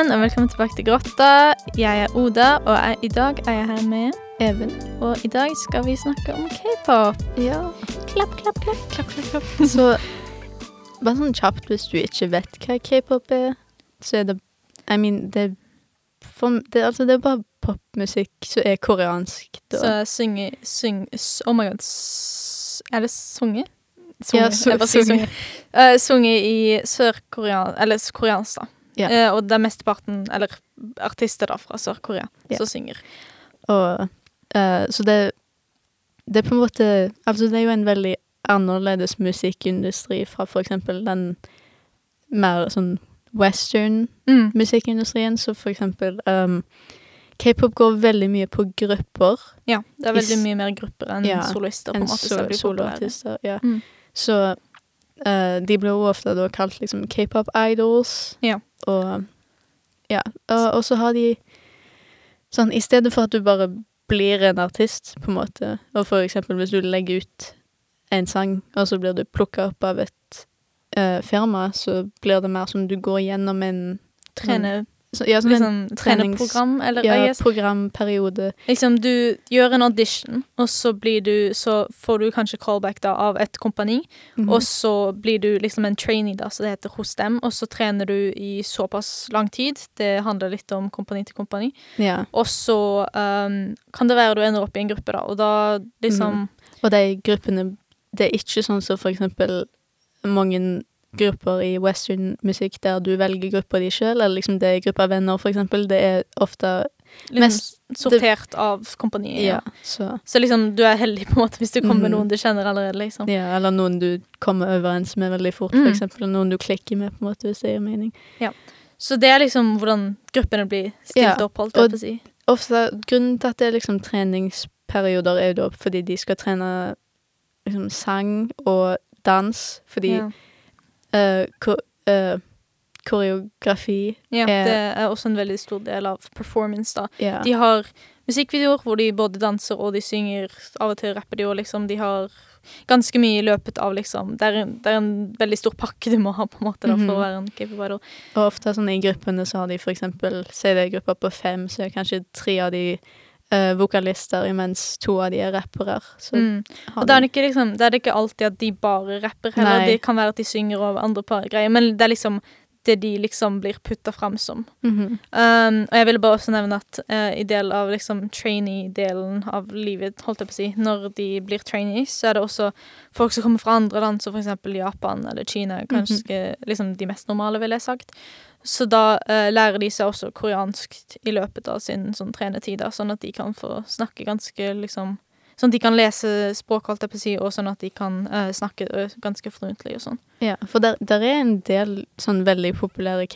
Sammen, og velkommen tilbake til Grotta. Jeg er Oda, og jeg, i dag er jeg her med Even. Og i dag skal vi snakke om k-pop. Ja. Klapp, klapp, klapp. klapp, klapp, klapp. Så bare sånn kjapt, hvis du ikke vet hva k-pop er, så er det I mean, det for, det, altså, det er bare popmusikk som er koreansk. Da. Så synge syng, Oh my god. Er det sunge? Ja, Sunge. su- Jeg bare sier sunge. Eh, sunge i sør-korean... Eller koreansk, da. Ja. Eh, og det er mesteparten, eller artister da, fra Sør-Korea Ja. som synger. Og eh, Så det Det er på en måte Altså, det er jo en veldig annerledes musikkindustri fra for eksempel den mer sånn western Mm. musikkindustrien, så for eksempel um, K-pop går veldig mye på grupper. Ja, det er veldig mye mer grupper enn Ja, solister. på en måte, så, så. Ja. Mm. Så eh, de blir ofte da kalt liksom k-pop idols. Ja. Og ja. Og, og så har de sånn I stedet for at du bare blir en artist, på en måte, og for eksempel hvis du legger ut en sang, og så blir du plukka opp av et uh, firma, så blir det mer som du går gjennom en Trene, så, Ja, som liksom, en treneprogram, eller ja, programperiode. Liksom, du gjør en audition, og så blir du Så får du kanskje callback da av et kompani, Mhm. og så blir du liksom en trainee, da, så det heter hos dem, og så trener du i såpass lang tid. Det handler litt om kompani til kompani. Ja. Og så um, kan det være du ender opp i en gruppe, da, og da liksom Og de gruppene Det er ikke sånn som for eksempel mange grupper i western-musikk der du velger gruppa di sjøl, eller liksom det er grupper av venner, for eksempel. Det er ofte liksom mest- sortert av kompaniet. Ja, Ja. så Så liksom, du er heldig på en måte hvis du kommer med Mhm. noen du kjenner allerede, liksom. Ja, eller noen du kommer overens med veldig fort, Mm. for eksempel. Noen du klikker med, på en måte, hvis det gir mening. Så det er liksom hvordan gruppene blir stilt Ja, opp, holdt jeg på å si. Ofte, grunnen til at det er liksom treningsperioder, er jo da fordi de skal trene liksom sang og dans, fordi Ja. Eh, ko, uh, koreografi Ja, er- det er også en veldig stor del av performance, da. Ja. De har musikkvideoer hvor de både danser og de synger. Av og til rapper de òg, liksom. De har ganske mye i løpet av liksom Det er en, det er en veldig stor pakke du må ha, på en måte, da, for Mhm. å være en K-pop idol. Og ofte sånn i gruppene så har de for eksempel Si det er grupper på fem, så er kanskje tre av de eh, vokalister, imens to av de er rappere. Så Mm. Og da er det ikke liksom Det er det ikke alltid at de bare rapper heller. Nei. Det kan være at de synger over andre par greier, men det er liksom det de liksom blir putta fram som. Mhm. Um, og jeg ville bare også nevne at uh, i del av liksom trainee-delen av livet, holdt jeg på å si, når de blir trainees, så er det også folk som kommer fra andre land, som for eksempel Japan eller Kina, kanskje liksom de mest normale, ville jeg sagt. Så da eh, lærer de seg også koreansk i løpet av sin sånn trenetid, sånn at de kan få snakke ganske liksom Sånn at de kan lese språk, holdt jeg på å si, og sånn at de kan eh, snakke eh, ganske fluently og sånn. Ja, for der, der er en del sånn veldig populære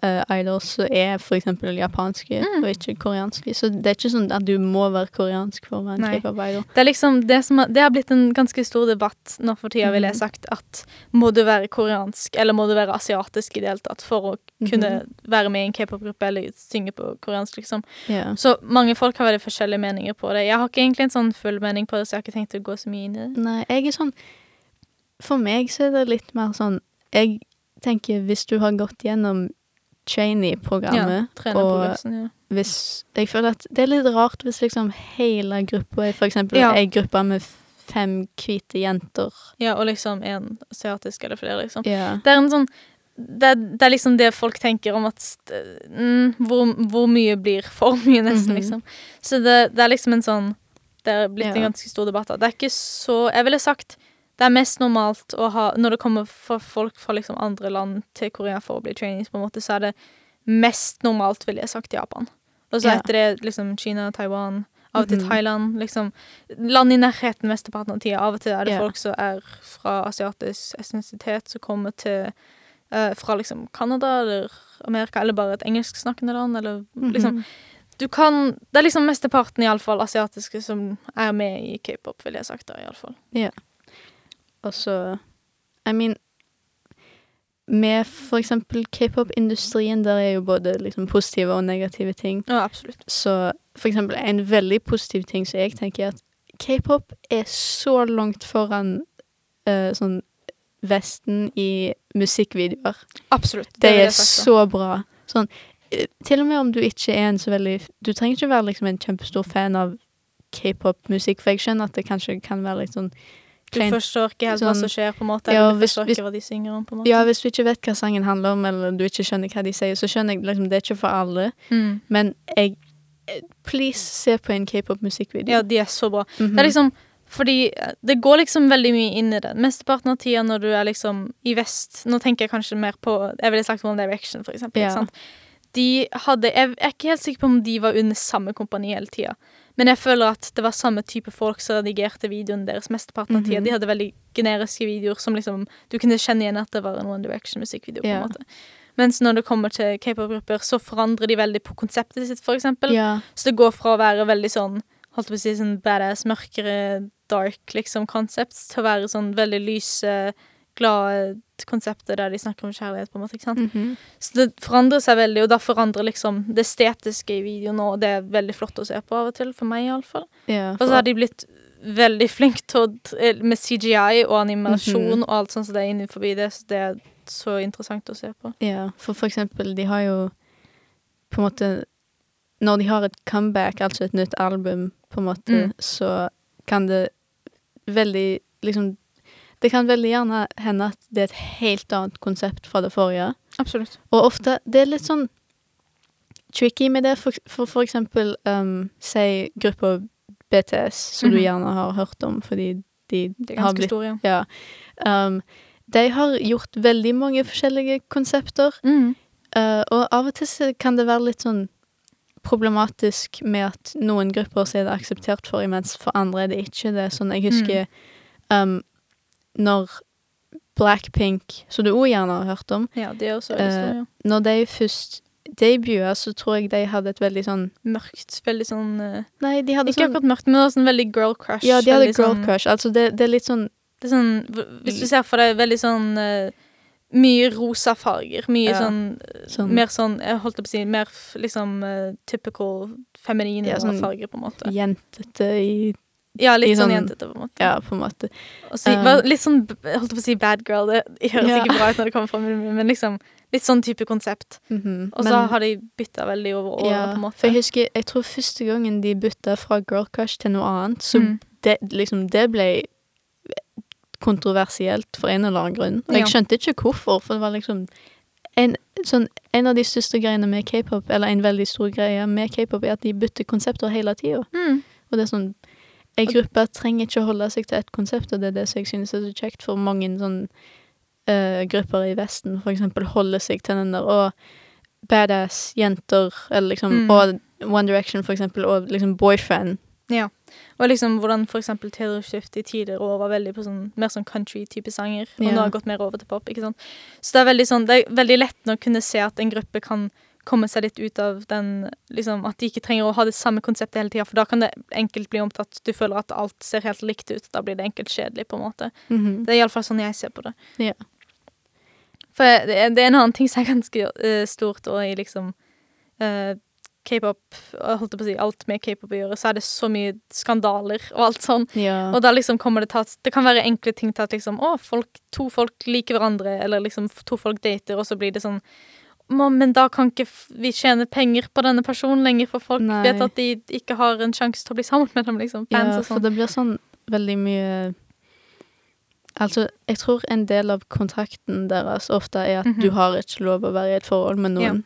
k-pop-idols som er eksempel japanske Mm. og ikke koreanske. Så det er ikke sånn at du må være koreansk for å være en k-pop-idol. Det liksom det har, Det har blitt en ganske stor debatt nå for tida, vil jeg Mhm. sagt, at må du være koreansk, eller må du være asiatisk i det hele tatt, for å kunne være med i en k-pop-gruppe eller synge på koreansk, liksom. Yeah. Så mange folk har veldig forskjellige meninger på det. Jeg har ikke egentlig en sånn full mening på det, så jeg har ikke tenkt å gå så mye inn i det. Nei, jeg er sånn For meg så er det litt mer sånn Jeg tenker hvis du har gått gjennom trainee-programmet, trene og ja. hvis Jeg føler at det er litt rart hvis liksom hele gruppa er for eksempel Ja. ei gruppe med fem hvite jenter. ja, og liksom en asiatisk eller flere, liksom. Ja. Det er en sånn det det er liksom det folk tenker om at mm, hvor, hvor mye blir for mye, nesten, Mhm. liksom. Så det, det er liksom en sånn Det er blitt en ganske stor debatt. Det er ikke så Jeg ville sagt det er mest normalt å ha Når det kommer folk fra liksom andre land til Korea for å bli trainees, på en måte, så er det mest normalt, ville jeg sagt, Japan. Og så Ja. etter det liksom Kina, Taiwan, av og til Mhm. Thailand. liksom Land i nærheten mesteparten av tida. Av og til er det Ja. folk som er fra asiatisk essensitet, som kommer til uh, fra liksom Canada eller Amerika, eller bare et engelsksnakkende land, eller liksom Mhm. Du kan Det er liksom mesteparten, iallfall, asiatiske som er med i k-pop, ville jeg sagt da, iallfall. Og så I mean Med for eksempel k-pop-industrien, der er jo både liksom positive og negative ting. Ja, absolutt. Så for eksempel en veldig positiv ting som jeg tenker, er at k-pop er så langt foran uh, sånn Vesten i musikkvideoer. Absolutt. Det det er sagt, så bra. Sånn eh, Til og med om du ikke er en så veldig Du trenger ikke være liksom en kjempestor fan av k-pop-musikk, for jeg skjønner at det kanskje kan være litt sånn Du forstår ikke helt hva Sånn- som skjer, på en måte. Ja, Eller du forstår ikke hva de synger om, på en måte. Ja, hvis du ikke vet hva sangen handler om, eller du ikke skjønner hva de sier, så skjønner jeg liksom det er ikke for alle. Mm. Men jeg eh, Please, se på en k-pop-musikkvideo. Ja, de er så bra. Mhm. Det er liksom fordi eh, det går liksom veldig mye inn i det. Mesteparten av tida når du er liksom i vest Nå tenker jeg kanskje mer på Jeg ville sagt One Direction, for eksempel. Ja. De hadde Jeg er ikke helt sikker på om de var under samme kompani hele tida. Men jeg føler at det var samme type folk som redigerte videoen deres mesteparten av tida. -hmm. De hadde veldig generiske videoer som liksom Du kunne kjenne igjen at det var en One Direction-musikkvideo. på en måte Mens når det kommer til k-pop-grupper, så forandrer de veldig på konseptet sitt, for eksempel. Ja. Så det går fra å være veldig sånn Holdt på å si sånn badass, mørkere, dark liksom concepts, til å være sånn veldig lyse, glade konsepter der de snakker om kjærlighet, på en måte. ikke sant? Mhm. Så det forandrer seg veldig, og da forandrer liksom det estetiske i videoen og det er veldig flott å se på av og til, for meg iallfall. ja Og så har de blitt veldig flinke til å med CGI og animasjon Mhm. og alt sånt som det er innenfor det, så det er så interessant å se på. Ja, for for eksempel, de har jo på en måte Når de har et comeback, altså et nytt album, på en måte, Mm. så kan det veldig liksom Det kan veldig gjerne hende at det er et helt annet konsept fra det forrige. Absolutt. Og ofte Det er litt sånn tricky med det, for for, for eksempel um, Si gruppa BTS, som du Mhm. gjerne har hørt om fordi de Det er har ganske blitt stor, ja. Ja. Um, de har gjort veldig mange forskjellige konsepter. Mm. Uh, og av og til kan det være litt sånn problematisk med at noen grupper så er det akseptert for, mens for andre er det ikke det. Sånn, jeg husker um, når Blackpink, som du òg gjerne har hørt om, Ja, det er også veldig Eh, ja. når de først debuta, så tror jeg de hadde et veldig sånn Mørkt, veldig sånn eh, Nei, de hadde Ikke sånn akkurat mørkt, men det var sånn veldig girl crush. Ja, de hadde girl sånn, crush. Altså, det, det er litt sånn Det er sånn, hvis du ser for deg veldig sånn eh, Mye rosa farger. Mye Ja, sånn, sånn Mer sånn Jeg holdt på å si mer liksom typical feminine Ja, sånn- farger, på en måte. jentete i Ja, litt sånn, sånn- jentete, på en måte. Ja, på en måte. Så, Um, litt sånn Jeg holdt på å si bad girl. Det høres Ja. ikke bra ut når det kommer fra munnen min, men liksom litt sånn type konsept. Mhm. Og så har de bytta veldig over året, ja, på en måte. For jeg husker, jeg tror første gangen de bytta fra girl crush til noe annet, så Mm. det, liksom, det ble kontroversielt for en eller annen grunn. Og jeg skjønte ikke hvorfor, for det var liksom en, sånn, en av de største greiene med k-pop, eller en veldig stor greie med k-pop, er at de bytter konsepter hele tida. Mm. Og det er sånn En gruppe trenger ikke å holde seg til ett konsept, og det er det som jeg synes er så kjekt, for mange sånn uh, grupper i Vesten for eksempel holder seg til den der og badass jenter, eller liksom Mm. Og One Direction, for eksempel, og liksom boyfriend. Og liksom hvordan for eksempel Taylor Swift i tider år var veldig på sånn mer sånn country-type sanger, og Ja. nå har gått mer over til pop, ikke sant. Så det er veldig sånn, det er veldig lett å kunne se at en gruppe kan komme seg litt ut av den liksom At de ikke trenger å ha det samme konseptet hele tida, for da kan det enkelt bli om at du føler at alt ser helt likt ut. Da blir det enkelt kjedelig, på en måte. Mhm. Det er iallfall sånn jeg ser på det. Ja. For det er, det er en annen ting som er ganske uh, stort, og i liksom uh, k-pop, holdt jeg på å si alt med k-pop å gjøre, så er det så mye skandaler og alt sånn. Ja. Og da liksom kommer det til at Det kan være enkle ting til at liksom Å, folk, to folk liker hverandre, eller liksom to folk dater, og så blir det sånn «Må, Men da kan ikke vi tjene penger på denne personen lenger, for folk Nei. vet at de ikke har en sjanse til å bli sammen med dem, liksom. Fans ja, og for sånn. det blir sånn veldig mye Altså, jeg tror en del av kontrakten deres ofte er at Mhm. du har ikke lov å være i et forhold med noen.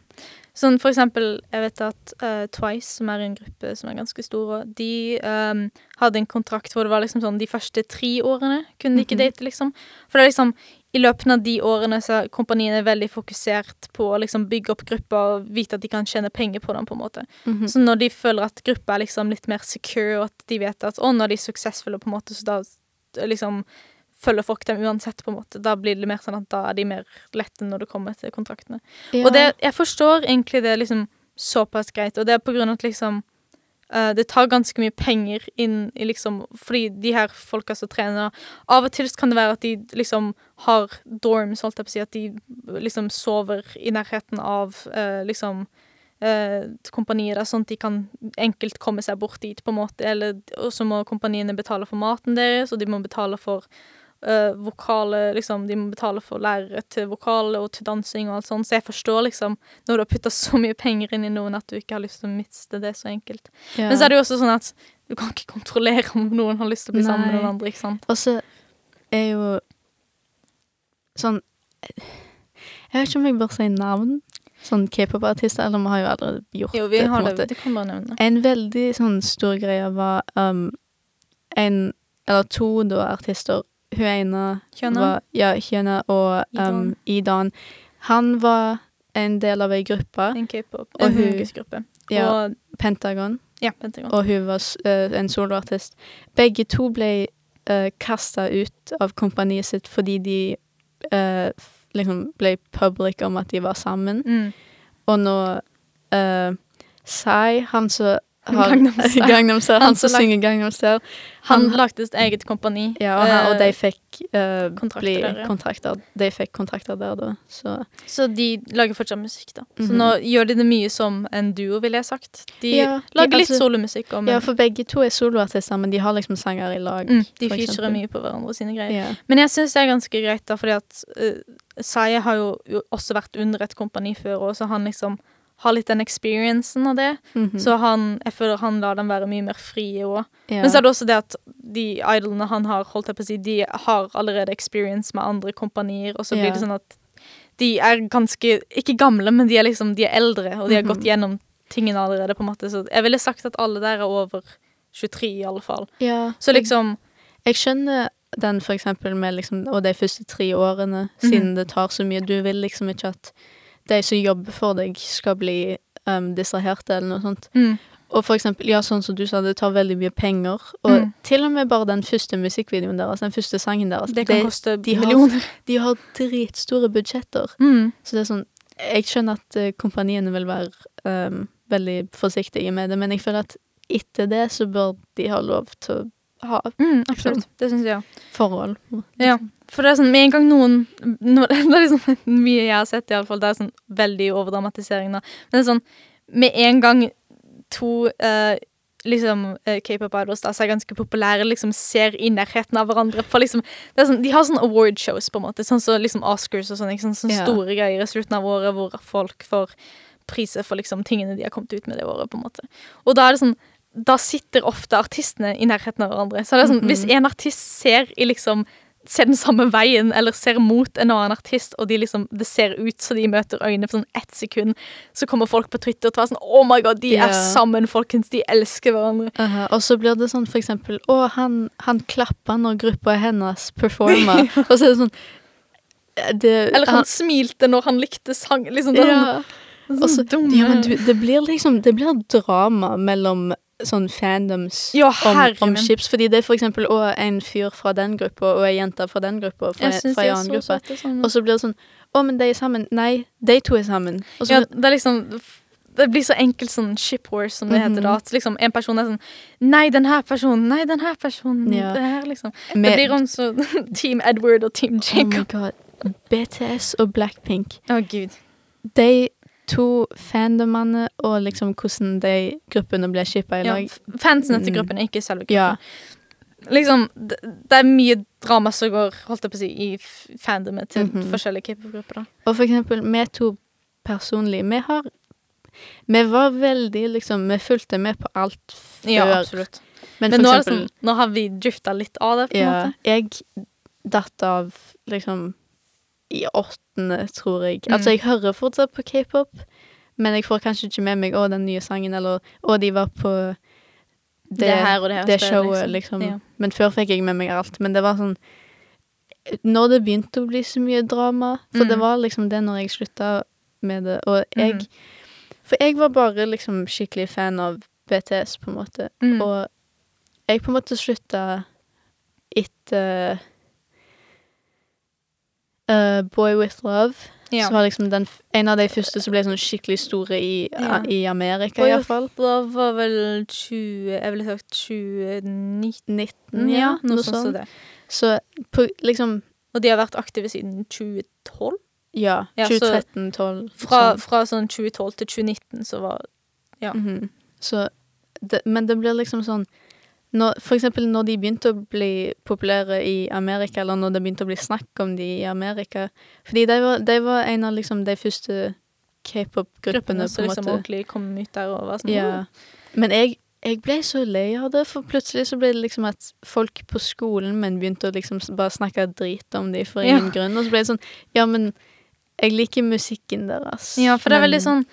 Sånn for eksempel, jeg vet at uh, Twice, som er en gruppe som er ganske stor, de um, hadde en kontrakt hvor det var liksom sånn de første tre årene kunne de ikke Mhm. date, liksom. For det er liksom i løpet av de årene så er kompaniene veldig fokusert på å liksom bygge opp grupper og vite at de kan tjene penger på dem, på en måte. Mhm. Så når de føler at gruppa er liksom litt mer secure, og at de vet at å, når de er suksessfulle, på en måte, så da eh, liksom følger folk dem uansett, på en måte. Da blir det mer sånn at da er de mer lette når det kommer til kontraktene. ja. Og det, jeg forstår egentlig det liksom såpass greit, og det er på grunn av at liksom det tar ganske mye penger inn i liksom Fordi de her folka som trener Av og til kan det være at de liksom har dorms, holdt jeg på å si, at de liksom sover i nærheten av eh, liksom eh, kompanier, der, sånn at de kan enkelt komme seg bort dit, på en måte. Eller, så må kompaniene betale for maten deres, og de må betale for eh, vokale liksom, De må betale for lærere til vokale og til dansing og alt sånt, så jeg forstår liksom når du har putta så mye penger inn i noen at du ikke har lyst til å miste det så enkelt. Ja. Men så er det jo også sånn at du kan ikke kontrollere om noen har lyst til å bli sammen med noen andre, ikke sant. Og så er jo sånn Jeg vet ikke om jeg bør si navn. Sånn k-pop-artister, eller vi har jo allerede gjort Jo, vi det. på har en det. måte. Det. En veldig sånn stor greie var um, en Eller to da artister. Hun Kjøna. Ja, Kjøna og um, Idan. Han var en del av ei gruppe, En k-pop. En hun- ja, Og Pentagon, ja, Pentagon. og hun var eh, en soloartist. Begge to ble uh, kasta ut av kompaniet sitt fordi de uh, liksom ble public om at de var sammen. Mm. Og nå uh, Sai, han som har Gangnam Style. Gangnam Style, Han han som synger Gangnam Style. Han Han- lagde sitt eget kompani. Ja, og, han, og de Eh, fikk uh, kontrakter bli der, ja. kontrakter. De fikk kontrakter der, da. Så Så de lager fortsatt musikk, da. Så Mhm. nå gjør de det mye som en duo, vil jeg sagt. De Ja, de- lager litt altså- solomusikk. Men, Ja, for begge to er soloartister, men de har liksom sanger i lag. mm, de featurer mye på hverandre sine greier. Yeah. Men jeg syns det er ganske greit, da, fordi at uh, Saye har jo også vært under et kompani før, og så han liksom har litt den experiencen av det. Mhm. Så han, jeg føler han lar dem være mye mer frie òg. ja. Men så er det også det at de idolene han har, holdt jeg på å si, de har allerede experience med andre kompanier, og så blir Ja. det sånn at de er ganske Ikke gamle, men de er liksom De er eldre, og de har Mhm. gått gjennom tingene allerede, på en måte. Så jeg ville sagt at alle der er over 23, i alle fall. ja. Så liksom Jeg skjønner den for eksempel med liksom Og de første tre årene, Mhm. siden det tar så mye. Du vil liksom ikke at de som jobber for deg, skal bli um, distraherte, eller noe sånt. mm, Og for eksempel, ja, sånn som du sa, det tar veldig mye penger. Og Mm. til og med bare den første musikkvideoen deres, den første sangen deres, Det kan det, koste de har- de har dritstore budsjetter. Mm. Så det er sånn Jeg skjønner at eh, kompaniene vil være um, veldig forsiktige med det, men jeg føler at etter det så bør de ha lov til å ha Mm, absolutt. Det syns jeg òg. forhold. Ja. For det er sånn, med en gang noen no, Det er liksom mye jeg har sett, i alle fall. Det er sånn veldig overdramatisering, da. Men det er sånn Med en gang to uh, liksom eh, K-pop idols da, som er ganske populære, liksom ser i nærheten av hverandre For liksom det sånn, De har sånn award shows, på en måte. Sånn som liksom Oscars og sånn. Ikke sant? Sånne yeah. store greier i slutten av året hvor folk får priser for liksom tingene de har kommet ut med det året, på en måte. Og da er det sånn Da sitter ofte artistene i nærheten av hverandre. Så det er sånn, Mhm. hvis en artist ser i liksom ser den samme veien, eller ser mot en annen artist, og de liksom, det ser ut så de møter øynene for sånn ett sekund, så kommer folk på Twitter og tar sånn Oh my god, de yeah. er sammen, folkens! De elsker hverandre. Aha, og så blir det sånn for eksempel Å, han, han klappa når gruppa hennes performa. og så er det sånn eh, det, Eller han smilte når han likte sang. Liksom sånn, ja. sånn Også, ja, men du, det blir liksom Det blir drama mellom sånn fandoms Ja, om, om chips. Fordi det er for eksempel å, en fyr fra den gruppa og ei jente fra den gruppa fra, fra en annen gruppe. Og så blir det sånn Å, men de er sammen. Nei, de to er sammen. Og så Ja, det er liksom Det blir så enkelt sånn ship horse, som det heter da. Mhm. At liksom en person er sånn Nei, den her personen. Nei, den her personen. Ja. Det her, liksom. Det blir om så Team Edward og Team Oh Jacob. god. BTS og Blackpink. Å, gud. De to fandomene og liksom hvordan de gruppene ble shippa i lag. Ja, fansen til gruppene, gruppen, ikke selve gruppen. Ja. Liksom, det, det er mye drama som går holdt jeg på å si, i fandomet til Mhm. forskjellige K-pop-grupper. Og for eksempel, vi to personlig, vi har Vi var veldig liksom Vi fulgte med på alt før. Ja, absolutt. Men, Men nå, eksempel sånn, nå har vi drifta litt av det, på en ja, måte. Jeg datt av liksom i åttende, tror jeg. Mm. Altså, jeg hører fortsatt på k-pop, men jeg får kanskje ikke med meg å, den nye sangen, eller å, de var på det, Det her og det her det showet, liksom. Ja. Men før fikk jeg med meg alt. Men det var sånn Når det begynte å bli så mye drama For det Mm. var liksom det når jeg slutta med det. Og jeg mm. For jeg var bare liksom skikkelig fan av BTS, på en måte. Mm. Og jeg på en måte slutta etter uh, Boy With Love. Ja. Som var liksom den, en av de første som ble sånn skikkelig store i, Ja. i Amerika, Boy iallfall. Da var vel 20 Jeg ville sagt 2019, 19, ja. Noe Noe sånt sånt. Så på, liksom Og de har vært aktive siden 2012. Ja. Ja, 2013, 2012 Fra, sånn. fra sånn 2012 til 2019 så var ja. Mhm. Så det, Men det blir liksom sånn når, For eksempel når de begynte å bli populære i Amerika, eller når det begynte å bli snakk om de i Amerika Fordi de var, de var en av liksom de første k-pop-gruppene, på som en liksom måte. ordentlig kom ut der og var sånn Ja. Men jeg, jeg ble så lei av det, for plutselig så ble det liksom at folk på skolen min begynte å liksom bare snakke drit om de for Ja. ingen grunn, og så ble det sånn Ja, men jeg liker musikken deres. Ja, for det er veldig sånn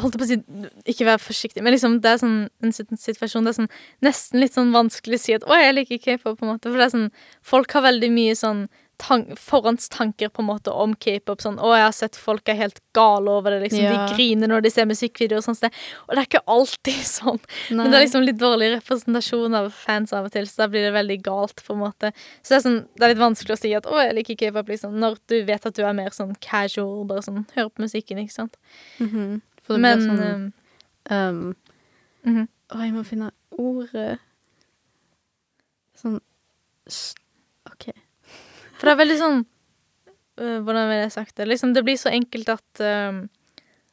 Holdt på å si Ikke vær forsiktig, men liksom det er sånn en situasjon Det er sånn nesten litt sånn vanskelig å si at 'å, jeg liker k-pop', på en måte. For det er sånn Folk har veldig mye sånn tank, forhåndstanker på en måte om k-pop. Sånn 'Å, jeg har sett folk er helt gale over det', liksom. Ja. De griner når de ser musikkvideoer og sånt. sted. Og det er ikke alltid sånn. Nei. Men det er liksom litt dårlig representasjon av fans av og til, så da blir det veldig galt, på en måte. Så det er sånn, det er litt vanskelig å si at 'å, jeg liker k-pop', liksom, når du vet at du er mer sånn casual, bare sånn hører på musikken, ikke sant. Mhm. For det Men blir sånn um, um, -hmm. Å, jeg må finne ordet Sånn OK. For det er veldig sånn uh, Hvordan vil jeg sagt det? Liksom, det blir så enkelt at um,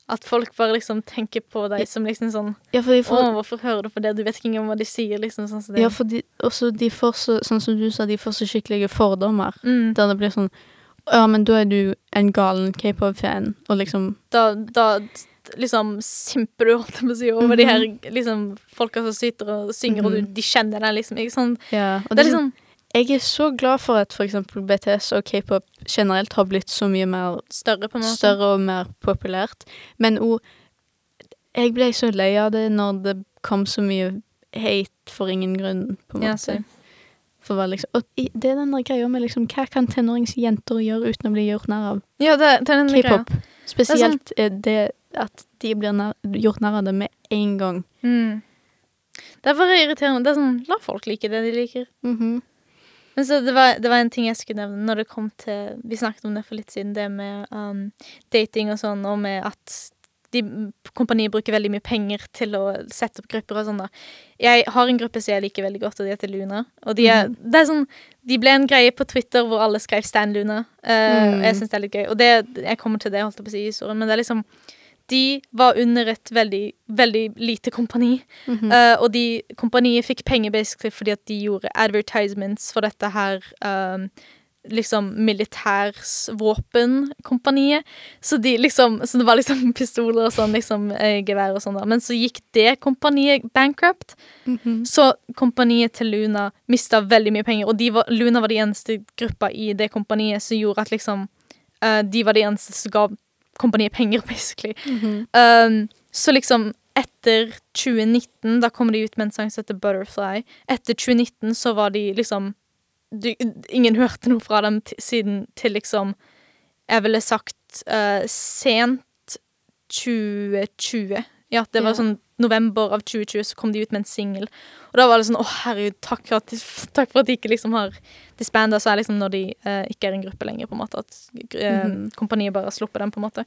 At folk bare liksom tenker på deg som liksom sånn Ja, fordi Å, hvorfor hører du på det? Du vet ikke engang hva de sier, liksom. Sånn som det. ja, fordi også de får så Sånn som du sa, de får så skikkelige fordommer. mm, Der det blir sånn Ja, men da er du en galen k-pop-fan, og liksom da, da liksom simper du, holdt jeg på å si, over de her Mhm. liksom folka som sitter og synger, og du, Mhm. de kjenner deg, liksom. Ikke sant? Ja. Og Det er liksom Jeg er så glad for at eksempel BTS og k-pop generelt har blitt så mye mer større, på en måte. større og mer populært. Men òg Jeg ble så lei av det når det kom så mye hate for ingen grunn, på en måte. Ja, For liksom, og det er den der greia med liksom Hva kan tenåringsjenter gjøre uten å bli gjort narr av? Ja, det, det er den. K-pop. Spesielt er det at de blir nær, gjort narr av det med en gang. Mm. Det er bare irriterende. Det er sånn, La folk like det de liker. Mhm. Men så det var, det var en ting jeg skulle nevne når det kom til Vi snakket om det for litt siden, det med um, dating og sånn, og med at de, kompaniet bruker veldig mye penger til å sette opp grupper og sånn, da. Jeg har en gruppe som jeg liker veldig godt, og de heter Luna. Og de er, det er sånn De ble en greie på Twitter hvor alle skrev Stan Luna. Uh, Mm. Og jeg syns det er litt gøy. Og det, jeg kommer til det, holdt jeg på å si, i historien, men det er liksom De var under et veldig, veldig lite kompani. Mm -hmm. uh, og de, kompaniet fikk penger basically fordi at de gjorde advertisements for dette her um, liksom militærsvåpenkompaniet. Så de liksom Så det var liksom pistoler og sånn, liksom eh, gevær og sånn. Men så gikk det kompaniet bankrupt. Mhm. Så kompaniet til Luna mista veldig mye penger, og de var, Luna var de eneste gruppa i det kompaniet som gjorde at liksom eh, De var de eneste som ga kompaniet penger, basically. Mhm. Um, så liksom etter 2019, da kom de ut med en sang som heter Butterfly. Etter 2019 så var de liksom du, Ingen hørte noe fra dem siden til liksom Jeg ville sagt uh, sent 2020. Ja, det var Ja. sånn november av 2020 så kom de ut med en singel. Og da var det sånn Å, herregud, takk for at takk for at de ikke liksom har disbanda. Så er liksom når de eh, ikke er en gruppe lenger, på en måte. At eh, Mhm. kompaniet bare har sluppet dem, på en måte.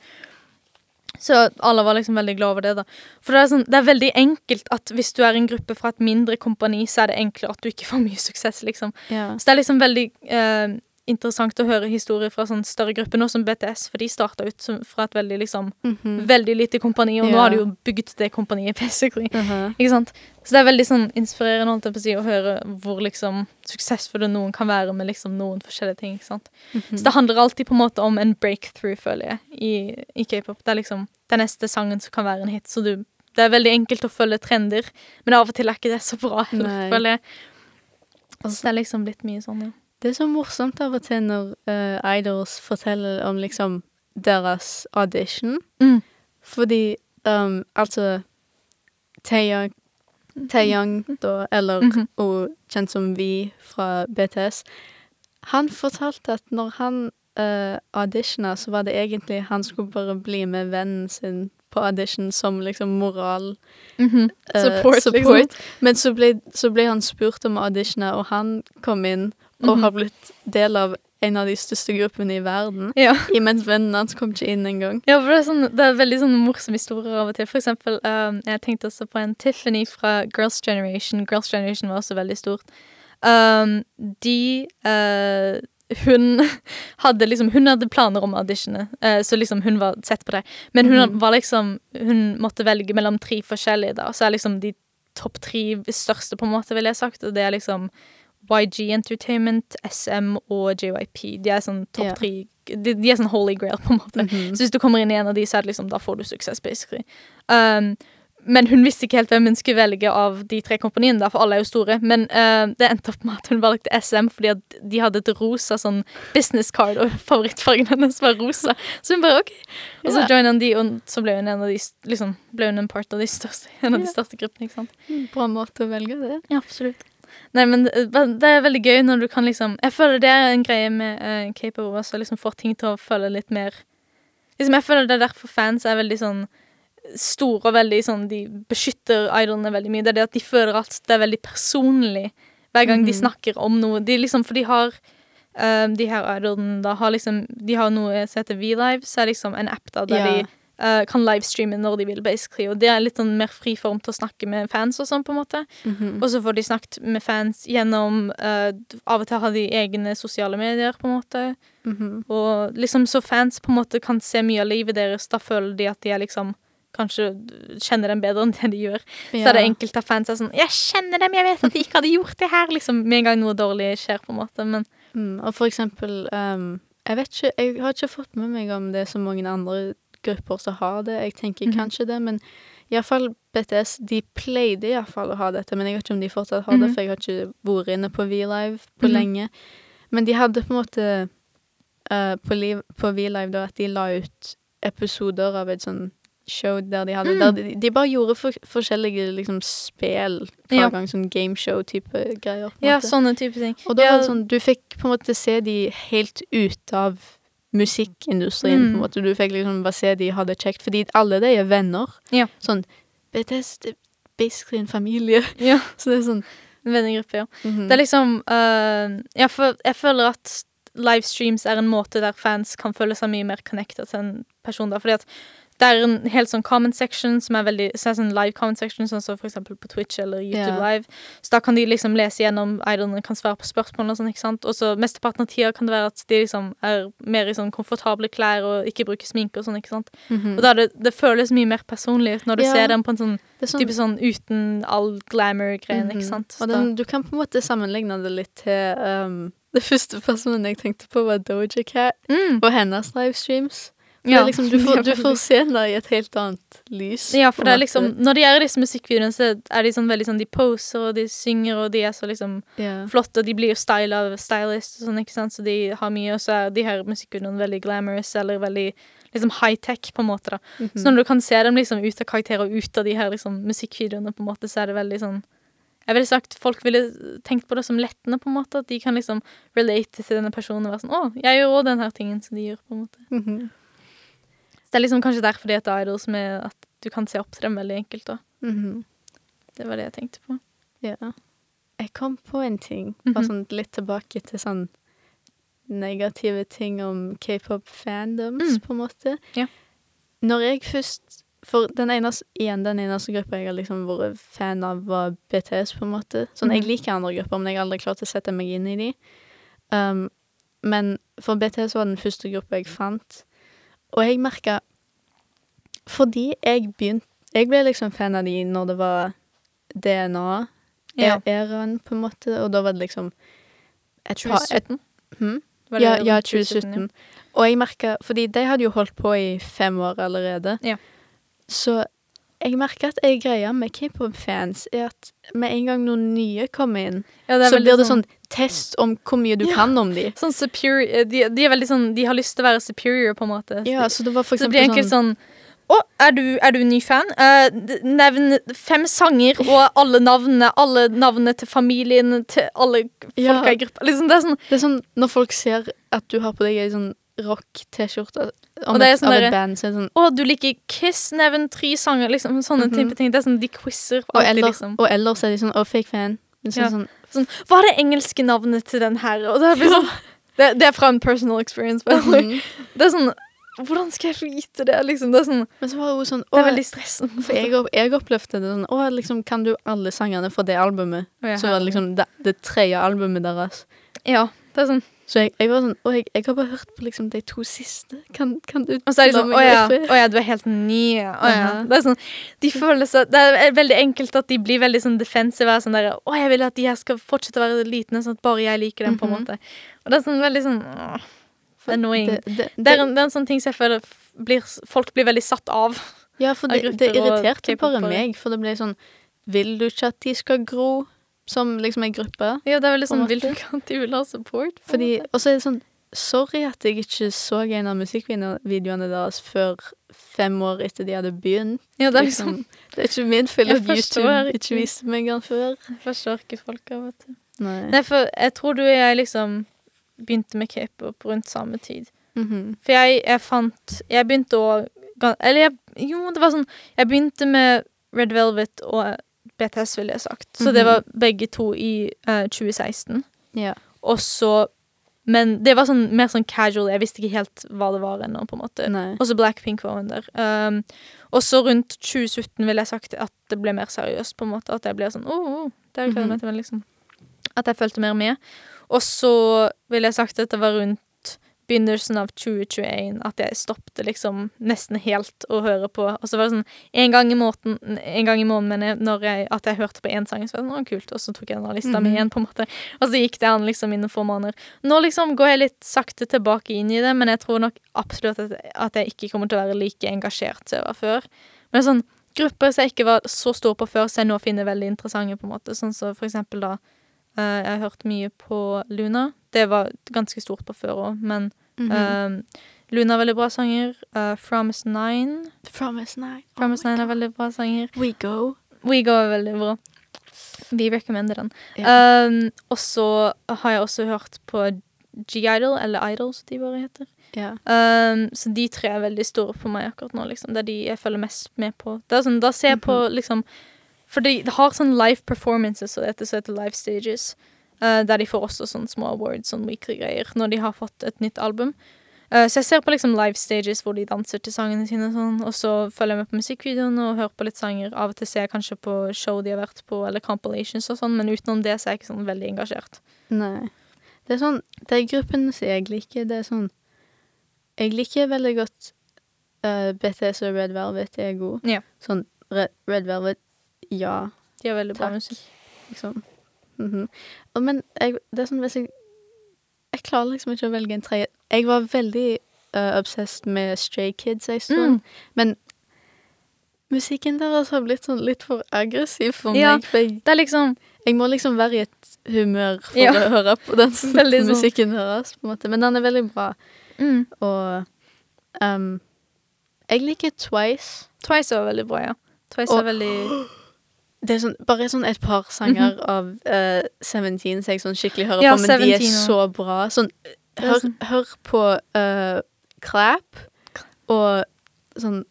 Så alle var liksom veldig glad over det, da. For det er, sånn, det er veldig enkelt at hvis du er en gruppe fra et mindre kompani, så er det enklere at du ikke får mye suksess, liksom. Ja. Så det er liksom veldig eh, interessant å høre historier fra sånn større grupper, nå som BTS, for de starta ut som, fra et veldig liksom Mhm. veldig lite kompani, og nå har de jo bygget det kompaniet, basically. Mhm. Ikke sant? Så det er veldig sånn inspirerende holdt jeg på å si, å høre hvor liksom suksessfulle noen kan være med liksom noen forskjellige ting. ikke sant? Mhm. Så det handler alltid på en måte om en breakthrough, føler jeg, i, i k-pop. Det er liksom den neste sangen som kan være en hit. Så du, det er veldig enkelt å følge trender, men av og til er ikke det så bra Nei. føler jeg. Altså, det er liksom blitt mye sånn, ja. Det er så morsomt av og til når eh, idols forteller om liksom deres audition. Mm. Fordi um, altså Taeyang, Taeyang da, eller Mhm. og kjent som Vi fra BTS, han fortalte at når han uh, auditiona, så var det egentlig han skulle bare bli med vennen sin på audition som liksom moral Mhm. eh, Support, support. liksom. Men så ble, så ble han spurt om å auditione, og han kom inn og Mhm. har blitt del av en av de største gruppene i verden. Ja. Imens vennene hans kom ikke inn engang. Ja, for det er, sånn, det er veldig sånn morsomme historier av og til. For eksempel, um, jeg tenkte også på en Tiffany fra Girls' Generation. Girls' Generation var også veldig stort. Um, de uh, Hun hadde liksom Hun hadde planer om auditionet, uh, så liksom hun var sett på det. Men hun mm. var liksom Hun måtte velge mellom tre forskjellige, da. Så er liksom de topp tre største, på en måte, vil jeg sagt, og det er liksom YG Entertainment, SM og JYP. De er sånn topp tre yeah. de, de er sånn holy grail, på en måte. Mhm. Så hvis du kommer inn i en av de, så er det liksom, da får du suksess, basically. Um, men hun visste ikke helt hvem hun skulle velge av de tre kompaniene, for alle er jo store. Men uh, det endte opp med at hun valgte SM fordi de hadde et rosa sånn business card, og favorittfargen hennes var rosa. Så hun bare OK. Og så joina hun de, og så ble hun en av de liksom, ble hun en part av de største, en av de største gruppene, ikke sant. Bra måte å velge det. Ja, absolutt. Nei, men det, det er veldig gøy når du kan liksom Jeg føler det er en greie med uh, K-pop også, liksom får ting til å føle litt mer Liksom, jeg føler det er derfor fans er veldig sånn store og veldig sånn De beskytter idolene veldig mye. Det er det at de føler at det er veldig personlig hver gang de Mhm. snakker om noe. De liksom, for de har eh, De her idolene da har liksom De har noe som heter VLive, så er liksom en app da der Ja. de eh, kan livestreame når de vil, basically. Og det er litt sånn mer fri form til å snakke med fans og sånn, på en måte. Mhm. Og så får de snakket med fans gjennom uh, Av og til har de egne sosiale medier, på en måte. Mhm. Og liksom så fans på en måte kan se mye av livet deres. Da føler de at de er liksom Kanskje kjenner dem bedre enn det de gjør. Så er det enkelte av fans er sånn 'Jeg kjenner dem, jeg vet at de ikke hadde gjort det her', liksom. Med en gang noe dårlig skjer, på en måte. Men Mm, og for eksempel um, Jeg vet ikke, jeg har ikke fått med meg om det er så mange andre grupper som har det. Jeg tenker Mhm. kanskje det, men iallfall BTS De pleide iallfall å ha dette, men jeg vet ikke om de fortsatt har det, Mhm. for jeg har ikke vært inne på V-Live på -hmm. lenge. Men de hadde på en måte uh, på, liv, på V-Live da at de la ut episoder av et sånn show der de hadde Mm. der de, de bare gjorde for, forskjellige liksom spel hver Ja. gang, sånn gameshow-type greier. ja, måte. sånne type ting. Og da ja, var det sånn, du fikk på en måte se de helt ut av musikkindustrien, på en Mm. måte. Du fikk liksom bare se de hadde kjekt, fordi alle de er venner. Ja. Sånn, BTS, er basically en familie. ja, Så det er sånn en vennegruppe, ja. mhm. Det er liksom uh, jeg, føl, jeg føler at livestreams er en måte der fans kan føle seg mye mer connected til en person. Da, fordi at det er en helt sånn comment section som er veldig så er sånn live comment section, sånn som for eksempel på Twitch eller YouTube yeah. Live. Så da kan de liksom lese gjennom idolene, kan svare på spørsmål og sånn, ikke sant. Og så mesteparten av tida kan det være at de liksom er mer i sånn komfortable klær og ikke bruker sminke og sånn, ikke sant. Mhm. Og da det, det føles mye mer personlig ut når du Ja. ser dem på en sånn sånn, type sånn uten all glamour-greien, mhm. ikke sant. Så Og den, du kan på en måte sammenligne det litt til um, Det første personen jeg tenkte på, var Doja Cat mm. og hennes livestreams. Ja. liksom, du, får, du får se henne i et helt annet lys. Ja, for det er liksom. Når de gjør disse musikkvideoene, så er de sånn veldig sånn De poser, og de synger, og de er så liksom yeah. flotte, og de blir jo styla av stylist og sånn, ikke sant, så de har mye, og så er de her musikkvideoene veldig glamorous, eller veldig liksom high-tech, på en måte, da. Mhm. Så når du kan se dem liksom ut av karakter og ut av de her liksom musikkvideoene, på en måte, så er det veldig sånn Jeg ville sagt folk ville tenkt på det som lettende, på en måte, at de kan liksom relate til denne personen og være sånn Å, jeg gjør òg den her tingen som de gjør, på en måte. Mhm. Så det er liksom kanskje derfor de heter idols, med at du kan se opp til dem veldig enkelt, da. -hmm. Det var det jeg tenkte på. Ja. Jeg kom på en ting, bare Mhm. sånn litt tilbake til sånn negative ting om k-pop-fandoms, Mm. på en måte. Ja. Når jeg først For den eneste, igjen, den eneste gruppa jeg har liksom vært fan av, var BTS, på en måte. Sånn, jeg Mhm. liker andre grupper, men jeg har aldri klart å sette meg inn i de. Um, men for BTS var den første gruppa jeg fant. Og jeg merka Fordi jeg begynte Jeg ble liksom fan av de når det var DNA Ja. på en måte, og da var det liksom et par et, 2017? hm? Var det Ja, ja, 2017. Og jeg merka Fordi de hadde jo holdt på i fem år allerede. Ja. Så jeg merker at jeg greie med k-pop-fans er at med en gang noen nye kommer inn, Ja, så blir det sånn test om hvor mye du Ja. kan om de. Sånn superior de, de er veldig sånn De har lyst til å være superior, på en måte. Ja, så det var for så det blir eksempel enkelt sånn sånn Å, er du, er du ny fan? Uh, nevn fem sanger og alle navnene. Alle navnene til familien til alle folka Ja. i gruppa. Liksom, det er sånn Det er sånn når folk ser at du har på deg ei sånn rock-T-skjorte er sånn av et band, så er det sånn Å, du liker Kiss, nevn tre sanger. Liksom, sånne Mhm. type ting. Det er sånn de quizer og, alltid, liksom. og ellers er de sånn Å, fake fan. Men så Ja. sånn Sånn, Hva er det engelske navnet til den her? Det, er sånn, det, det er fra en personal experience. Mm. Det er sånn Hvordan skal jeg vite det? Liksom, det er sånn Men så var hun sånn Det er veldig stressende. For jeg, jeg opplevde det sånn Å, liksom, kan du alle sangene fra det albumet? Oh, ja, Så var det liksom det, det tredje albumet deres. Ja, det er sånn Så jeg, jeg var sånn Å, jeg, jeg har bare hørt på liksom de to siste. Kan, kan du Og så er de sånn Å ja, gå i fred?» å ja, du er helt ny. Å ja. Det er sånn De føler seg Det er veldig enkelt at de blir veldig sånn defensive. Sånn der, å, jeg vil at de her skal fortsette å være litne, sånn at bare jeg liker dem, på en Mhm. måte. Og det er sånn veldig sånn åh, annoying. Det, det, Det er, en, det er en sånn ting som jeg føler blir, folk blir veldig satt av. Ja, for det, det irriterte bare meg, for det ble sånn Vil du ikke at de skal gro som liksom ei gruppe? Ja, det er veldig sånn at de vil ha support? Fordi, og så er det sånn Sorry at jeg ikke så en av musikkvideoene deres før fem år etter de hadde begynt. Ja, det er liksom Det er ikke min feil at YouTube ikke viste meg den før. Jeg forstår ikke folka, vet du. Nei. Nei, for jeg tror du og jeg liksom begynte med k-pop rundt samme tid. Mhm. For jeg, jeg fant Jeg begynte å Eller jeg Jo, det var sånn Jeg begynte med Red Velvet og BTS, ville jeg sagt. Så det Mhm. var begge to i eh, 2016. Ja. Og så Men det var sånn mer sånn casual. Jeg visste ikke helt hva det var ennå, på en måte. Nei. Og så Blackpink var under. Um, og så rundt 2017 ville jeg sagt at det ble mer seriøst, på en måte. At jeg ble sånn oh, oh, det har jeg gledet meg til, men liksom At jeg fulgte mer med. Og så ville jeg sagt at det var rundt begynnelsen av 2021 at jeg stoppet liksom nesten helt å høre på. Og så var det sånn en gang i måten, en gang i måneden, jeg, når jeg, at jeg hørte på én sang, så var det sånn, kult, og så tok jeg den av lista mi Mhm. igjen, på en måte. Og så gikk det an liksom innen få måneder. Nå liksom går jeg litt sakte tilbake inn i det, men jeg tror nok absolutt at, at jeg ikke kommer til å være like engasjert som jeg var før. Men sånn grupper som jeg ikke var så stor på før, som jeg nå finner veldig interessante, på en måte. Sånn som for eksempel da eh, Jeg har hørt mye på Luna. Det var ganske stort på før òg, men Mhm. eh, Luna er veldig bra sanger. Uh, Promise Nine Promise Nine, Oh Promise Nine er veldig bra sanger. We go. We Go er veldig bra. Vi recommender den. Yeah. Um, og så har jeg også hørt på G-Idol, eller Idol, som de bare heter. Yeah. Um, så de tre er veldig store for meg akkurat nå, liksom. Det er de jeg følger mest med på. Det er sånn, da ser jeg på, liksom For de, de har sånn live performances, og dette som heter live stages, der de får også sånne små awards, sånn weekly greier, når de har fått et nytt album. Uh, så jeg ser på liksom live stages hvor de danser til sangene sine, og sånn, og så følger jeg med på musikkvideoene og hører på litt sanger. Av og til ser jeg kanskje på show de har vært på, eller compilations og sånn, men utenom det så er jeg ikke sånn veldig engasjert. Nei. Det er sånn De gruppene som jeg liker, det er sånn Jeg liker veldig godt uh, BTS og Red Velvet er gode. Ja. Sånn Red, Red Velvet, ja, De har veldig bra Takk. musikk. liksom. Mhm. Og Men jeg, det er sånn hvis jeg Jeg klarer liksom ikke å velge en tredje. Jeg var veldig uh, obsessed med Stray Kids en stund, Mm. men musikken deres har blitt sånn litt for aggressiv for Ja. meg. For jeg, Det er liksom jeg må liksom være i et humør for Ja. å høre på den Veldig sånn. musikken deres, på en måte. Men den er veldig bra. mm. Og um, jeg liker Twice. Twice var veldig bra, ja. Twice Og- er veldig Det er sånn, bare sånn et par sanger av uh, Seventeen som jeg sånn skikkelig hører Ja, på, men de er 17 så bra. Sånn, hør, sånn- hør på uh, Clap og sånn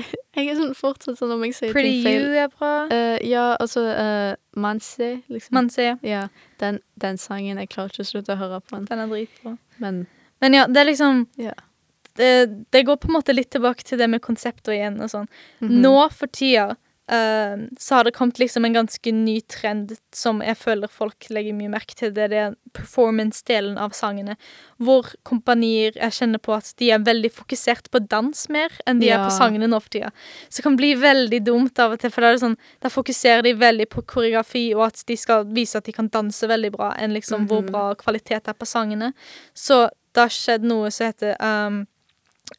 Jeg er sånn fortsatt sånn om jeg sier Pretty ting feil. You er bra. Uh, ja, altså uh, Manse, liksom. Manse, ja. ja, den, den sangen. Jeg klarer ikke å slutte å høre på den. Den er dritbra. Men Men ja, det er liksom Ja. det, det går på en måte litt tilbake til det med konsepter igjen og sånn. mhm. Nå for tida så har det kommet liksom en ganske ny trend som jeg føler folk legger mye merke til. Det er den performance-delen av sangene. Hvor kompanier jeg kjenner på at de er veldig fokusert på dans mer enn de er på sangene nå for tida. Så det kan bli veldig dumt av og til, for da sånn Da fokuserer de veldig på koreografi og at de skal vise at de kan danse veldig bra, enn liksom hvor Mhm. bra kvalitet er på sangene. Så det har skjedd noe som heter um,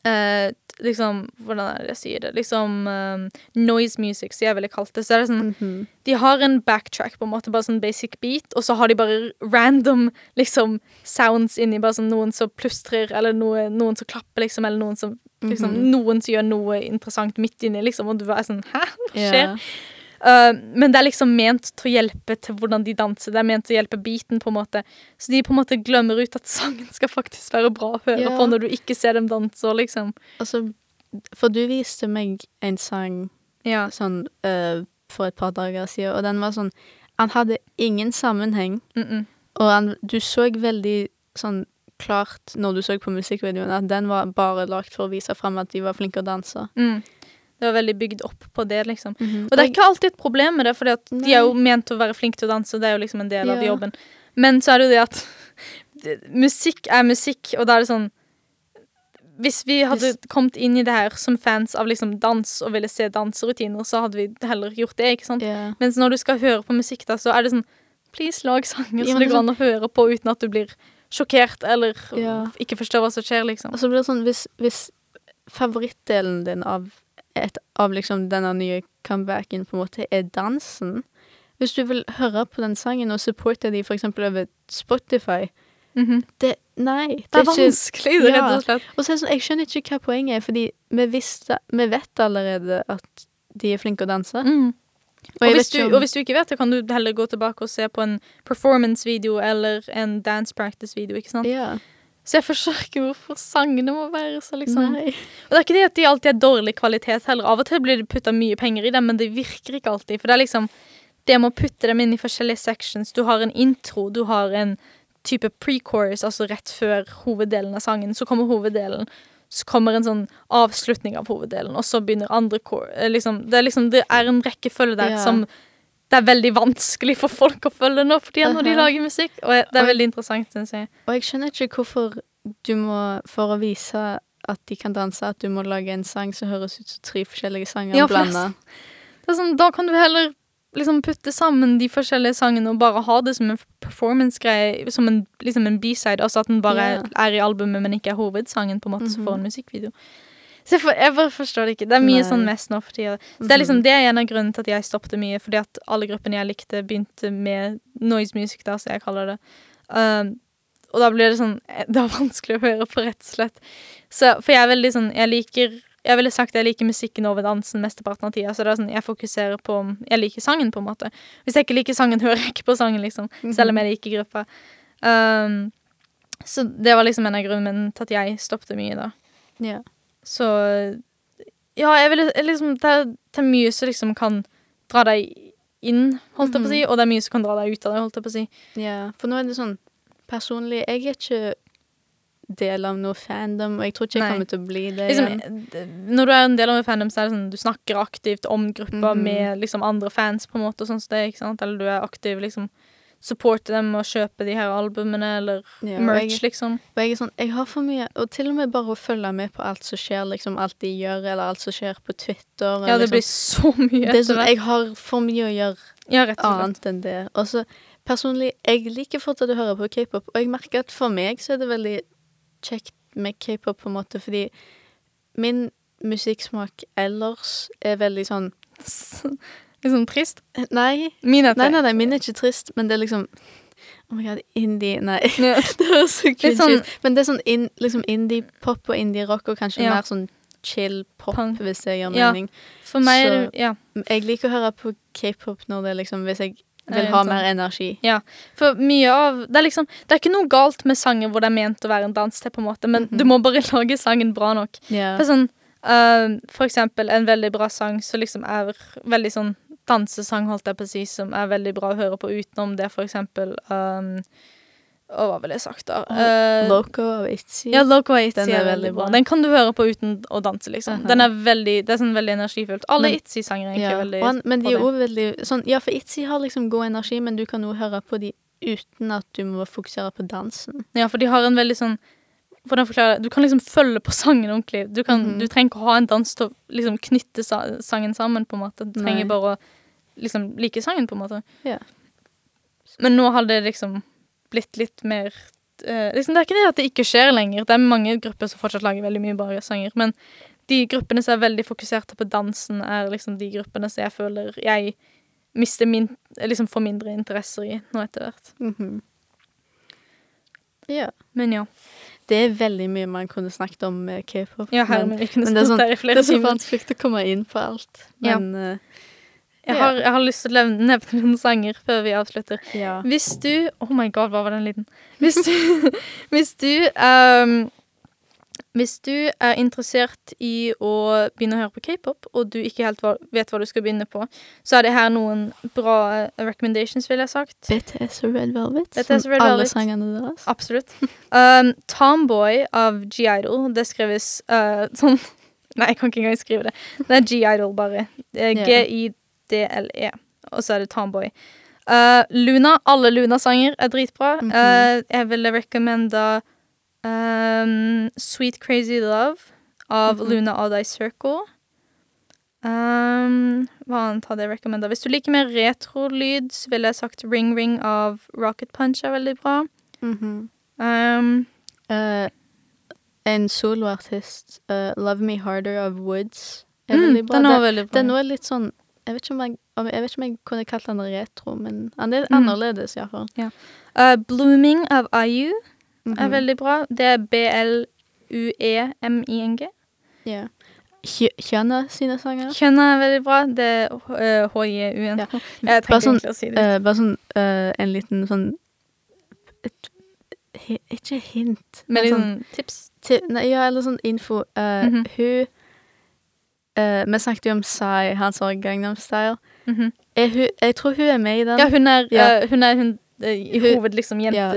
eh, Liksom, hvordan er det jeg sier det? Liksom um, noise music, som jeg ville kalt det. Så er det sånn Mhm. De har en backtrack, på en måte, bare sånn basic beat, og så har de bare random liksom sounds inni, bare sånn noen som plystrer, eller noe, noen som klapper, liksom, eller noen som liksom, Mhm. Noen som gjør noe interessant midt inni, liksom, og du er sånn Hæ, hva skjer? Ja. Uh, men det er liksom ment til å hjelpe til hvordan de danser. Det er ment til å hjelpe beaten, på en måte. Så de på en måte glemmer ut at sangen skal faktisk være bra å høre Ja. på når du ikke ser dem danse, liksom. Altså, for du viste meg en sang Ja. sånn uh, for et par dager siden, og den var sånn Han hadde ingen sammenheng, Mm -mm. og han, du så veldig sånn klart når du så på musikkvideoen, at den var bare lagt for å vise fram at de var flinke å danse. Mm. Det var veldig bygd opp på det, liksom. Mhm. Og det er ikke alltid et problem med det, for de er jo ment til å være flinke til å danse, og det er jo liksom en del av jobben. Men så er det jo det at Musikk er musikk, og da er det sånn Hvis vi hadde kommet inn i det her som fans av liksom dans og ville se danserutiner, så hadde vi heller gjort det, ikke sant? Yeah. Mens når du skal høre på musikk, da, så er det sånn Please, lag sanger Ja, så det går an å høre på uten at du blir sjokkert eller Ja. ikke forstår hva som skjer, liksom. Og så blir det sånn, hvis, hvis favorittdelen din av, et, av liksom denne nye comebacken på en måte er dansen Hvis du vil høre på den sangen og supporte de for eksempel over Spotify Mhm. det, Nei, det, Det er ikke vanskelig, det, rett og slett. Og så er det sånn, jeg skjønner ikke hva poenget er, fordi vi, visste, vi vet allerede at de er flinke å danse. Mm. Og Og, hvis du, ikke og hvis du ikke vet det, kan du heller gå tilbake og se på en performance-video eller en dance practice-video, ikke sant? Ja. Så jeg forstår ikke hvorfor sangene må være så liksom Nei. Og det er ikke det at de alltid er dårlig kvalitet heller. Av og til blir det putta mye penger i dem, men det virker ikke alltid. For det er liksom Det med å putte dem inn i forskjellige sections. Du har en intro, du har en type pre-chorus, altså rett før hoveddelen av sangen. Så kommer hoveddelen. Så kommer en sånn avslutning av hoveddelen, og så begynner andre chor... eh, Liksom, det, er liksom, det er en rekkefølge der Ja. som det er veldig vanskelig for folk å følge nå for tida når de lager musikk. Og det er Og- veldig interessant, syns jeg. Og jeg skjønner ikke hvorfor du må, for å vise at de kan danse, at du må lage en sang som høres ut som tre forskjellige sanger Ja, for blanda. Sånn, da kan du heller liksom putte sammen de forskjellige sangene og bare ha det som en performance-greie, som en, liksom en b-side, altså at den bare yeah. er i albumet, men ikke er hovedsangen, på en måte, så Mhm. får en musikkvideo. Så jeg, for, jeg bare forstår det ikke. Det er mye Nei. sånn mest nå for tida. Så det er liksom Mhm. det er en av grunnene til at jeg stoppet mye, fordi at alle gruppene jeg likte, begynte med noise music, da, som jeg kaller det. Um, og da blir det sånn Det er vanskelig å høre på, rett og slett. Så, for jeg er veldig sånn Jeg liker Jeg ville sagt jeg liker musikken over dansen mesteparten av tida. Så det er sånn, jeg fokuserer på Jeg liker sangen, på en måte. Hvis jeg ikke liker sangen, hører jeg ikke på sangen, liksom. Selv om jeg liker gruppa. Um, så det var liksom en av grunnene til at jeg stoppet mye, da. Ja. Så Ja, jeg vil liksom Det er, det er mye som liksom kan dra deg inn, holdt jeg på å si, og det er mye som kan dra deg ut av deg, holdt jeg på å si. ja. For nå er det sånn Personlig, jeg er ikke del av noe fandom, og jeg tror ikke jeg Nei. kommer til å bli det Liksom, når du er en del av en fandom, så er det sånn du snakker aktivt om gruppa Mhm. med liksom andre fans, på en måte, sånn som det, ikke sant? Eller du er aktiv, liksom supporter dem å kjøpe de her albumene, eller Ja, merch, jeg, liksom. og jeg er sånn, jeg har for mye Og til og med bare å følge med på alt som skjer, liksom alt de gjør, eller alt som skjer på Twitter. Ja, det liksom. blir så mye det er sånn. Jeg har for mye å gjøre Ja, annet enn det. Og så personlig, jeg liker fortsatt å høre på k-pop, og jeg merker at for meg så er det veldig kjekt med k-pop, på en måte, fordi min musikksmak ellers er veldig sånn Litt sånn trist. Nei, Min er nei, nei, nei min er ikke trist, men det er liksom Oh my god, indie Nei, Ja. det høres så cringe sånn- ut. Men det er sånn in, liksom indie-pop og indie-rock, og kanskje Ja. mer sånn chill-pop, Punk. hvis det gjør Ja. mening. For meg Så- Ja. Jeg liker å høre på k-pop når det liksom Hvis jeg vil ha mer energi. Ja, For mye av Det er liksom Det er ikke noe galt med sanger hvor det er ment å være en dans til, på en måte, men Mhm. du må bare lage sangen bra nok. Yeah. For sånn Uh, For eksempel en veldig bra sang som liksom er veldig sånn dansesang, holdt jeg på å si, som er veldig bra å høre på utenom det, for eksempel um, og hva ville jeg sagt, da? Uh, Loco av Itzy. ja, Loco Itzy er veldig bra. bra. Den kan du høre på uten å danse, liksom. Aha. Den er veldig Det er sånn veldig energifullt. Alle Itzy-sanger er egentlig Ja, veldig han, men de er også veldig sånn, Ja, for Itzy har liksom god energi, men du kan jo høre på de uten at du må fokusere på dansen. Ja, for de har en veldig sånn Hvordan forklare det? Du kan liksom følge på sangen ordentlig. Du, kan, Mhm. du trenger ikke å ha en dans til å liksom knytte sa sangen sammen, på en måte. Du trenger Nei. bare å liksom like sangen, på en måte. Ja. Men nå har det liksom blitt litt mer uh, liksom, Det er ikke det at det ikke skjer lenger. Det er mange grupper som fortsatt lager veldig mye bra sanger. Men de gruppene som er veldig fokuserte på dansen, er liksom de gruppene som jeg føler jeg mister min Liksom får mindre interesser i nå etter hvert. Mhm. Ja. Men ja. Det er veldig mye man kunne snakket om med k-pop. Ja, men men men det er sånn- det er så vanskelig å komme inn på alt. Ja. Men eh, Jeg har, jeg har lyst til å nevne noen sanger før vi avslutter. ja. Hvis du Oh my god, hva var den lyden? Hvis du Hvis du um, Hvis du er interessert i å begynne å høre på k-pop, og du ikke helt vet hva du skal begynne på, så er det her noen bra eh, recommendations, ville jeg sagt. BTS og Red Velvet. BTS og Red Velvet. alle sangene deres. Absolutt. Um, Tomboy av G-Idol. Det skreves uh, sånn Nei, jeg kan ikke engang skrive det. Det er G-Idol, bare. Det G-I-D-L-E. Og så er det Tomboy. Uh, Luna. Alle Luna-sanger er dritbra. Mm -hmm. uh, jeg ville recommenda um, Sweet Crazy Love av Mhm. Luna Adai Circle. Um, hva annet hadde jeg recommenda? Hvis du liker mer retro-lyd, så ville jeg sagt Ring Ring av Rocket Punch er veldig bra. Mm -hmm. um, uh, en soloartist, uh, Love Me Harder of Woods, er mm, veldig bra. den er veldig bra. Det er litt sånn Jeg vet ikke om jeg, jeg, vet ikke om jeg kunne kalt den retro, men han er Mm. annerledes, iallfall. Uh, Blooming av IU Mm er veldig bra. Det er E B-L-U-E-M-I-N-G. Ja. Kjø- Kjønna sine sanger. Kjønna er veldig bra. Det er uh, H-J-U-N. Ja. Jeg trenger sånn, egentlig å si det. Uh, bare sånn uh, en liten sånn et, he, Ikke hint, men, men sånn tips. Ti, nei, Ja, eller sånn info. Uh, mm -hmm. Hun eh, Vi snakket jo om Psy, han som Gangnam Style. Mhm. Er hun, jeg tror hun er med i den. Ja, hun er, Ja. eh, hun er hun, eh, i hoved liksom Ja,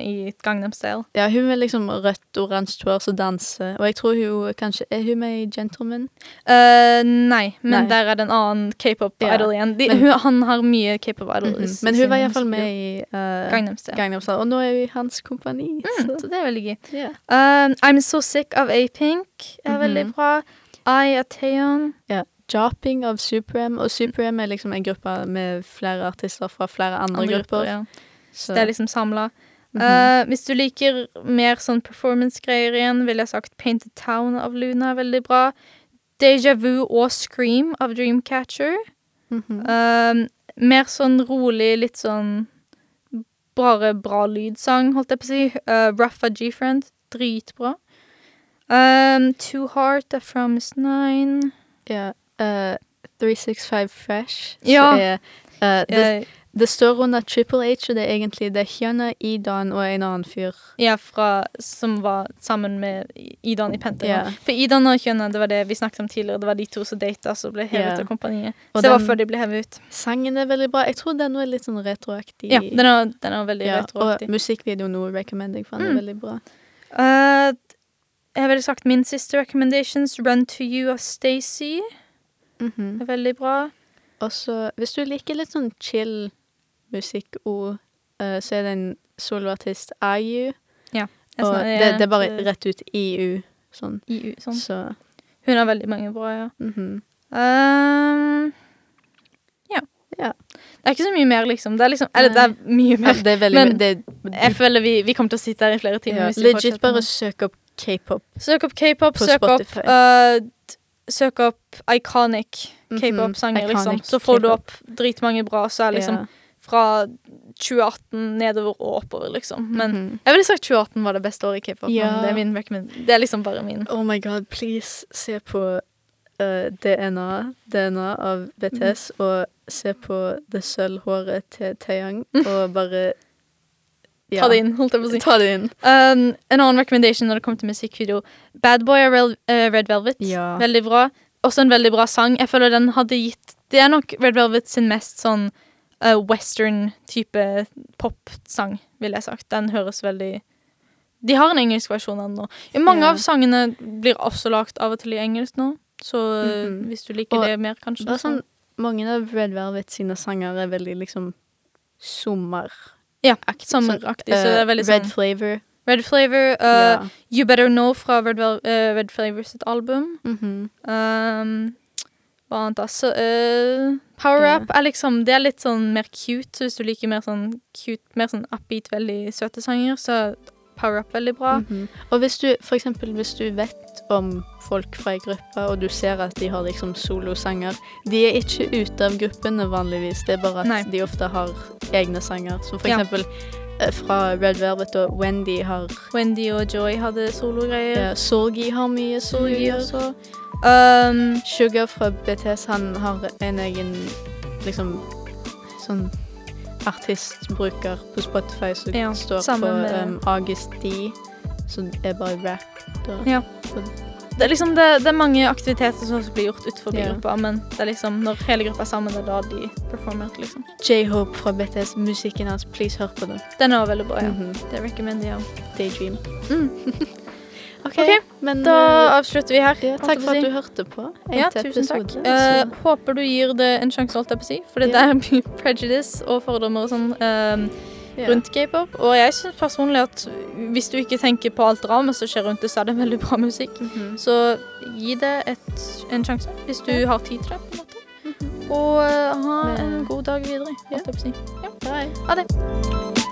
i Gangnam Style. Ja, hun er liksom rødt-oransje hår som danser. Og jeg tror hun kanskje Er hun med i Gentleman? Uh, nei, men Nei. der er det en annen k-pop-idol igjen. De, Men- hun, han har mye k-pop idols. -hmm. Men hun var iallfall med i uh, Gangnam Style. Gangnam Style. Og nå er hun i hans kompani. Mm, så så det er veldig gøy. Yeah. Uh, I'm So Sick av A-Pink er -hmm. veldig bra. I av ja. Jopping av Super-M. Og Super-M er liksom en gruppe med flere artister fra flere andre, Andre grupper. ja. Så Det er liksom samla. mhm. hvis du liker mer sånn performance-greier igjen, ville jeg sagt Painted Town av Luna er veldig bra. Deja Vu og Scream av Dreamcatcher. Mm -hmm. uh, mer sånn rolig, litt sånn bare bra lydsang, holdt jeg på å si. Uh, Rough G-Friend. Dritbra. Um, Two Heart er fra Miss Nine. ja. eh, 365 Fresh. Ja. Er, eh, det, det står under Triple H, og det er egentlig det er Idan og en annen fyr. ja, fra, som var sammen med Idan i Pentagon. Ja. For Idan og Kjønna, det var det vi snakket om tidligere, det var de to som data, som ble hevet Ja. av kompaniet. Og Så det var før de ble hevet ut. Sangen er veldig bra. Jeg tror den er litt sånn retroaktig. Ja, den er, den er veldig Ja, og musikkvideoen nå recommender jeg, for den Mm. er veldig bra. Uh, jeg ville sagt min siste recommendations, Run to You av Stacey, Mhm. er veldig bra. Og så, hvis du liker litt sånn chill musikk og uh, så er det en soloartist, IU. Jeg Og det, det er bare rett ut IU, sånn. IU, sånn. Så Hun har veldig mange bra, ja. mhm. Um, ja. Ja. Det er ikke så mye mer, liksom. Det er liksom Eller det er mye Ja, mer. det er veldig Men det, Jeg føler vi, vi kommer til å sitte her i flere timer. ja, Legit bare søk opp k-pop. Søk opp k-pop, På søk Spotify. opp uh, Søk opp iconic Mhm, k-pop-sanger, liksom. Så får du opp dritmange bra, så er liksom yeah. fra 2018 nedover og oppover, liksom. Men Mhm. jeg ville sagt 2018 var det beste året i k-pop. Ja. Det. Det er liksom bare min. Oh my god, please se på uh, DNA, DNA av BTS, og se på det sølvhåret til Taeyang, og bare Ta det inn, holdt jeg på å si. Ta det inn. Um, en annen recommendation når det kommer til musikkvideo. Bad Boy av eh, Red Velvet. Ja. Veldig bra. Også en veldig bra sang. Jeg føler den hadde gitt Det er nok Red Velvet sin mest sånn uh, western-type popsang, ville jeg sagt. Den høres veldig De har en engelsk versjon av den nå. Mange Ja. av sangene blir også lagt av og til i engelsk nå, så mm -hmm. hvis du liker Og det mer, kanskje. Det så- sånn, mange av Red Velvet sine sanger er veldig liksom sommer. Ja, Aktig, sommeraktig, så det er veldig Red sånn Flavor. Red Flavor, uh, yeah. You Better Know fra Red, Vel uh, Red Flavor sitt album. Mhm. Um, hva annet da? Så, eh, Power yeah. Up er liksom Det er litt sånn mer cute. Så hvis du liker mer sånn cute, mer sånn upbeat, veldig søte sanger, så Power Up veldig bra. Mhm. Og hvis du, eksempel, hvis du vet om folk fra ei gruppe, og du ser at de har liksom solosanger De er ikke ute av gruppene vanligvis, det er bare at Nei. de ofte har egne sanger. Som for Ja. eksempel eh, fra Red Velvet og Wendy har Wendy og Joy hadde sologreier. ja, Sorgi har mye sorgi også. Um, Sugar fra BTS, han har en egen liksom sånn artistbruker på Spotify som Ja, står på um, August D, som er bare rap. Da. Ja. det, er liksom, det, det er mange aktiviteter som også blir gjort utenfor yeah. gruppa, men det er liksom når hele gruppa er sammen, det er da de performer. liksom. J-Hope fra BTS, musikken hans, please hør på den. Den er også veldig bra, ja. Mhm. Det recommender jeg. Daydream. Mm. OK, Ok, men Da eh, avslutter vi her. ja, takk for at du hørte på. Ja, tusen takk. Eh, håper du gir det en sjanse, holdt jeg på å si. For det er mye prejudice og fordommer og sånn uh, rundt k-pop. Og jeg syns personlig at hvis du ikke tenker på alt dramaet som skjer rundt det, så er det veldig bra musikk. Mhm. Så gi det et, en sjanse hvis du har tid til det. på en måte. Mhm. Og uh, ha Men- en god dag videre. Holdt jeg på å si. Ja. Ha det.